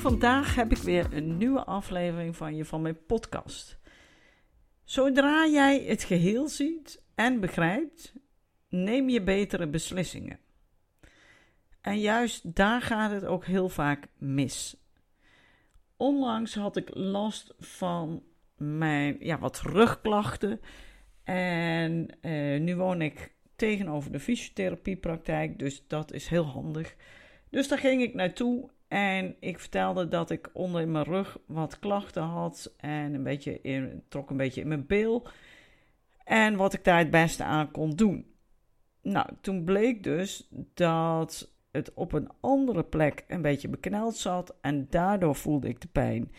Vandaag heb ik weer een nieuwe aflevering van je van mijn podcast. Zodra jij het geheel ziet en begrijpt, neem je betere beslissingen. En juist daar gaat het ook heel vaak mis. Onlangs had ik last van mijn ja, wat rugklachten. En eh, nu woon ik tegenover de fysiotherapiepraktijk, dus dat is heel handig. Dus daar ging ik naartoe en ik vertelde dat ik onder in mijn rug wat klachten had en een beetje in, trok een beetje in mijn bil. En wat ik daar het beste aan kon doen. Nou, toen bleek dus dat het op een andere plek een beetje bekneld zat en daardoor voelde ik de pijn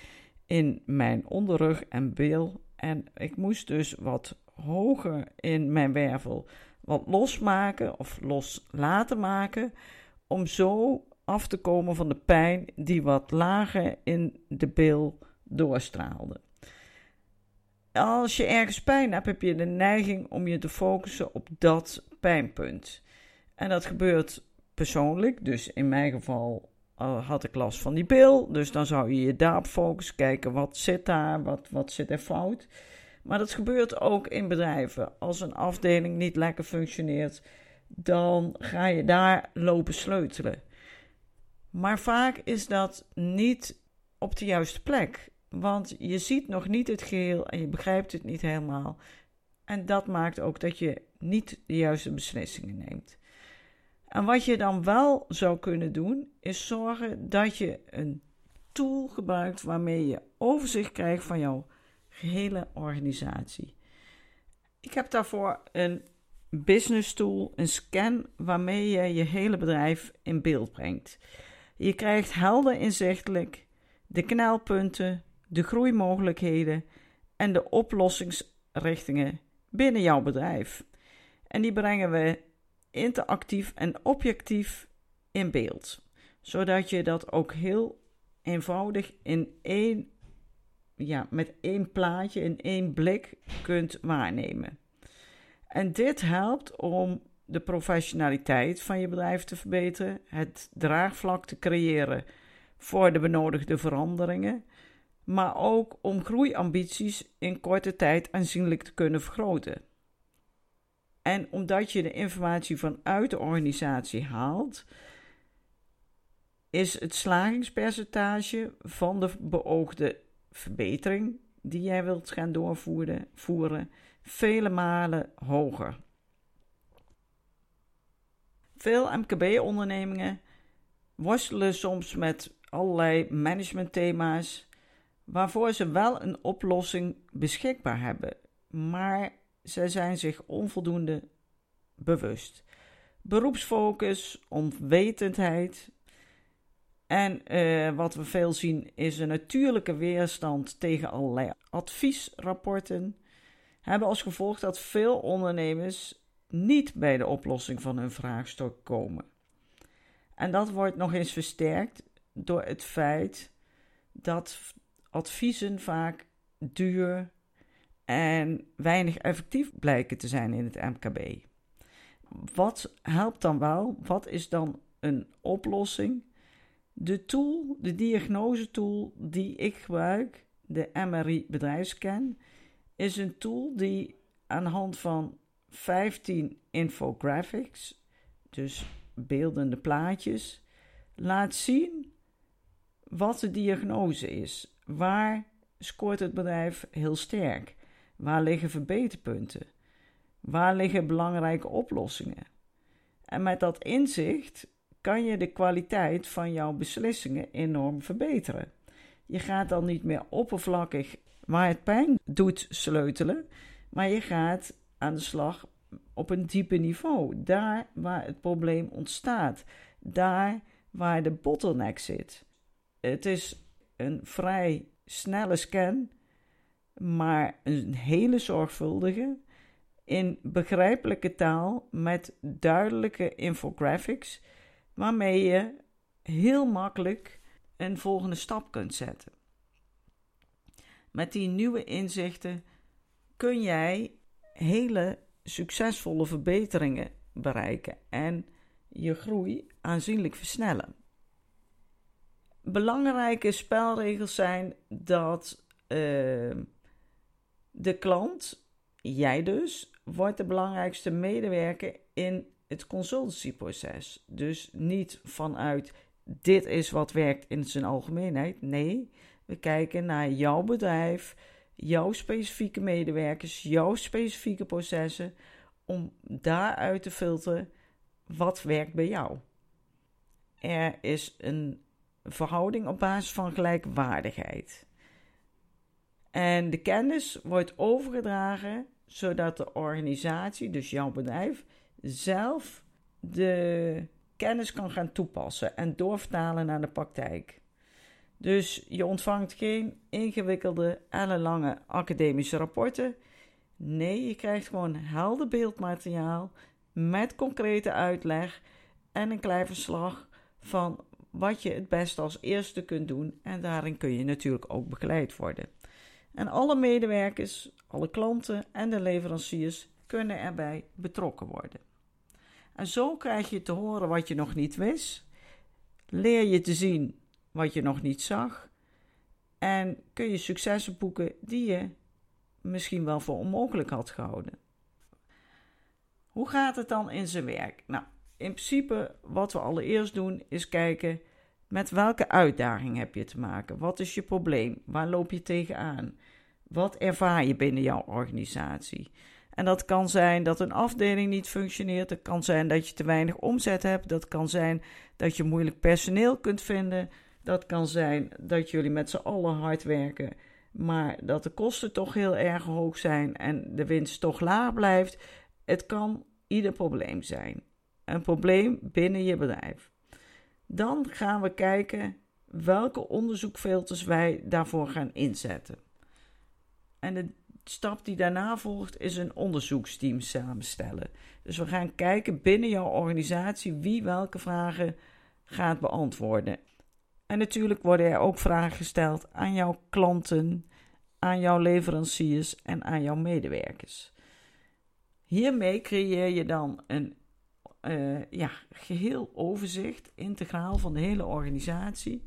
in mijn onderrug en bil. En ik moest dus wat hoger in mijn wervel wat losmaken of los laten maken om zo af te komen van de pijn die wat lager in de bil doorstraalde. Als je ergens pijn hebt, heb je de neiging om je te focussen op dat pijnpunt. En dat gebeurt persoonlijk, dus in mijn geval uh, had ik last van die bil, dus dan zou je je daarop focussen, kijken wat zit daar, wat, wat zit er fout. Maar dat gebeurt ook in bedrijven. Als een afdeling niet lekker functioneert, dan ga je daar lopen sleutelen. Maar vaak is dat niet op de juiste plek. Want je ziet nog niet het geheel en je begrijpt het niet helemaal. En dat maakt ook dat je niet de juiste beslissingen neemt. En wat je dan wel zou kunnen doen, is zorgen dat je een tool gebruikt waarmee je overzicht krijgt van jouw gehele organisatie. Ik heb daarvoor een business tool, een scan, waarmee je je hele bedrijf in beeld brengt. Je krijgt helder inzichtelijk de knelpunten, de groeimogelijkheden en de oplossingsrichtingen binnen jouw bedrijf. En die brengen we interactief en objectief in beeld, zodat je dat ook heel eenvoudig in één, ja, met één plaatje, in één blik kunt waarnemen. En dit helpt om de professionaliteit van je bedrijf te verbeteren, het draagvlak te creëren voor de benodigde veranderingen, maar ook om groeiambities in korte tijd aanzienlijk te kunnen vergroten. En omdat je de informatie vanuit de organisatie haalt, is het slagingspercentage van de beoogde verbetering die jij wilt gaan doorvoeren voeren, vele malen hoger. Veel MKB-ondernemingen worstelen soms met allerlei managementthema's waarvoor ze wel een oplossing beschikbaar hebben, maar zij zijn zich onvoldoende bewust. Beroepsfocus, onwetendheid. En uh, wat we veel zien is een natuurlijke weerstand tegen allerlei adviesrapporten. Hebben als gevolg dat veel ondernemers niet bij de oplossing van hun vraagstuk komen. En dat wordt nog eens versterkt door het feit dat adviezen vaak duur en weinig effectief blijken te zijn in het MKB. Wat helpt dan wel? Wat is dan een oplossing? De tool, de diagnosetool die ik gebruik, de MRI bedrijfscan, is een tool die aan de hand van 15 infographics, dus beeldende plaatjes, laat zien wat de diagnose is. Waar scoort het bedrijf heel sterk? Waar liggen verbeterpunten? Waar liggen belangrijke oplossingen? En met dat inzicht kan je de kwaliteit van jouw beslissingen enorm verbeteren. Je gaat dan niet meer oppervlakkig waar het pijn doet sleutelen, maar je gaat aan de slag op een diepe niveau, daar waar het probleem ontstaat, daar waar de bottleneck zit. Het is een vrij snelle scan, maar een hele zorgvuldige, in begrijpelijke taal met duidelijke infographics, waarmee je heel makkelijk een volgende stap kunt zetten. Met die nieuwe inzichten kun jij hele succesvolle verbeteringen bereiken en je groei aanzienlijk versnellen. Belangrijke spelregels zijn dat uh, de klant, jij dus, wordt de belangrijkste medewerker in het consultancyproces. Dus niet vanuit dit is wat werkt in zijn algemeenheid. Nee, we kijken naar jouw bedrijf, jouw specifieke medewerkers, jouw specifieke processen, om daaruit te filteren wat werkt bij jou. Er is een verhouding op basis van gelijkwaardigheid. En de kennis wordt overgedragen zodat de organisatie, dus jouw bedrijf, zelf de kennis kan gaan toepassen en doorvertalen naar de praktijk. Dus je ontvangt geen ingewikkelde, ellenlange academische rapporten. Nee, je krijgt gewoon helder beeldmateriaal met concrete uitleg en een klein verslag van wat je het beste als eerste kunt doen. En daarin kun je natuurlijk ook begeleid worden. En alle medewerkers, alle klanten en de leveranciers kunnen erbij betrokken worden. En zo krijg je te horen wat je nog niet wist, leer je te zien wat je nog niet zag en kun je successen boeken die je misschien wel voor onmogelijk had gehouden. Hoe gaat het dan in zijn werk? Nou, in principe wat we allereerst doen is kijken met welke uitdaging heb je te maken? Wat is je probleem? Waar loop je tegenaan? Wat ervaar je binnen jouw organisatie? En dat kan zijn dat een afdeling niet functioneert. Dat kan zijn dat je te weinig omzet hebt. Dat kan zijn dat je moeilijk personeel kunt vinden. Dat kan zijn dat jullie met z'n allen hard werken, maar dat de kosten toch heel erg hoog zijn en de winst toch laag blijft. Het kan ieder probleem zijn. Een probleem binnen je bedrijf. Dan gaan we kijken welke onderzoekfilters wij daarvoor gaan inzetten. En de stap die daarna volgt is een onderzoeksteam samenstellen. Dus we gaan kijken binnen jouw organisatie wie welke vragen gaat beantwoorden. En natuurlijk worden er ook vragen gesteld aan jouw klanten, aan jouw leveranciers en aan jouw medewerkers. Hiermee creëer je dan een uh, ja, geheel overzicht, integraal van de hele organisatie.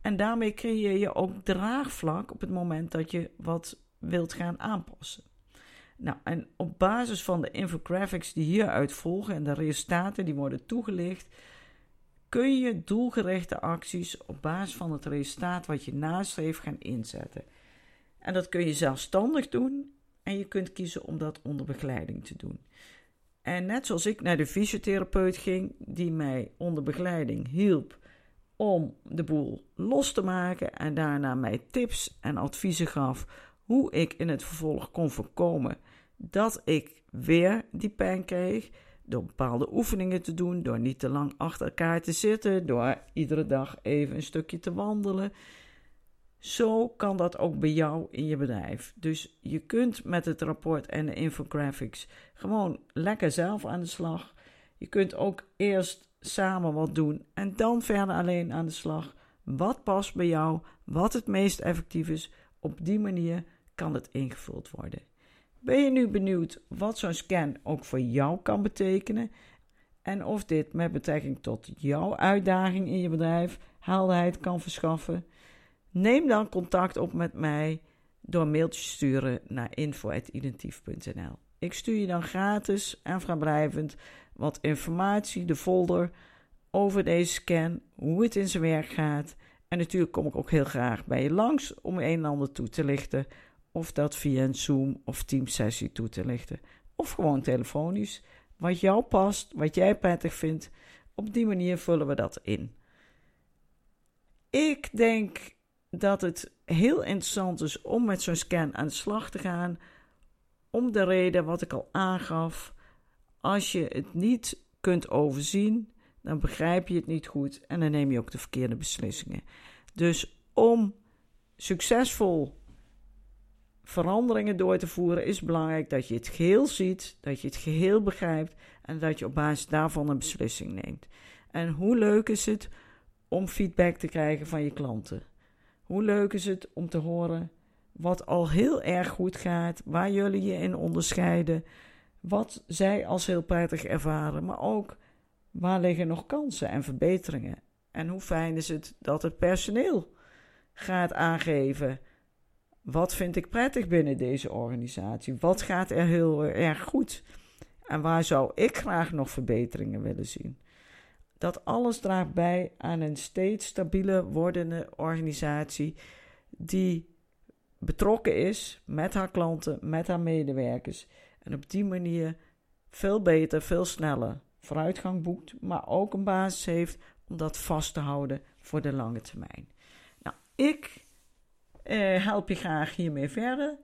En daarmee creëer je ook draagvlak op het moment dat je wat wilt gaan aanpassen. Nou, en op basis van de infographics die hieruit volgen en de resultaten die worden toegelicht, kun je doelgerichte acties op basis van het resultaat wat je nastreeft gaan inzetten. En dat kun je zelfstandig doen en je kunt kiezen om dat onder begeleiding te doen. En net zoals ik naar de fysiotherapeut ging, die mij onder begeleiding hielp om de boel los te maken en daarna mij tips en adviezen gaf hoe ik in het vervolg kon voorkomen dat ik weer die pijn kreeg. Door bepaalde oefeningen te doen, door niet te lang achter elkaar te zitten, door iedere dag even een stukje te wandelen. Zo kan dat ook bij jou in je bedrijf. Dus je kunt met het rapport en de infographics gewoon lekker zelf aan de slag. Je kunt ook eerst samen wat doen en dan verder alleen aan de slag. Wat past bij jou, wat het meest effectief is. Op die manier kan het ingevuld worden. Ben je nu benieuwd wat zo'n scan ook voor jou kan betekenen en of dit met betrekking tot jouw uitdaging in je bedrijf helderheid kan verschaffen? Neem dan contact op met mij door mailtjes sturen naar info.identief.nl. Ik stuur je dan gratis en vrijblijvend wat informatie, de folder over deze scan, hoe het in zijn werk gaat. En natuurlijk kom ik ook heel graag bij je langs om een en ander toe te lichten of dat via een Zoom of Teams sessie toe te lichten. Of gewoon telefonisch. Wat jou past, wat jij prettig vindt. Op die manier vullen we dat in. Ik denk dat het heel interessant is om met zo'n scan aan de slag te gaan. Om de reden wat ik al aangaf. als je het niet kunt overzien, dan begrijp je het niet goed en dan neem je ook de verkeerde beslissingen. Dus om succesvol veranderingen door te voeren, is belangrijk dat je het geheel ziet, dat je het geheel begrijpt en dat je op basis daarvan een beslissing neemt. En hoe leuk is het om feedback te krijgen van je klanten? Hoe leuk is het om te horen wat al heel erg goed gaat, waar jullie je in onderscheiden, wat zij als heel prettig ervaren, maar ook waar liggen nog kansen en verbeteringen. En hoe fijn is het dat het personeel gaat aangeven wat vind ik prettig binnen deze organisatie? Wat gaat er heel erg goed? En waar zou ik graag nog verbeteringen willen zien? Dat alles draagt bij aan een steeds stabieler wordende organisatie die betrokken is met haar klanten, met haar medewerkers. En op die manier veel beter, veel sneller vooruitgang boekt, maar ook een basis heeft om dat vast te houden voor de lange termijn. Nou, ik eh, help je graag hiermee verder.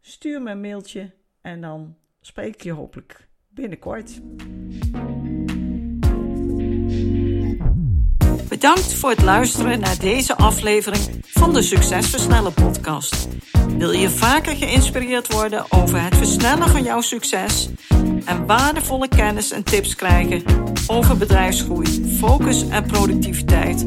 Stuur me een mailtje en dan spreek ik je hopelijk binnenkort. Bedankt voor het luisteren naar deze aflevering van de Succesversnellen podcast. Wil je vaker geïnspireerd worden over het versnellen van jouw succes en waardevolle kennis en tips krijgen over bedrijfsgroei, focus en productiviteit,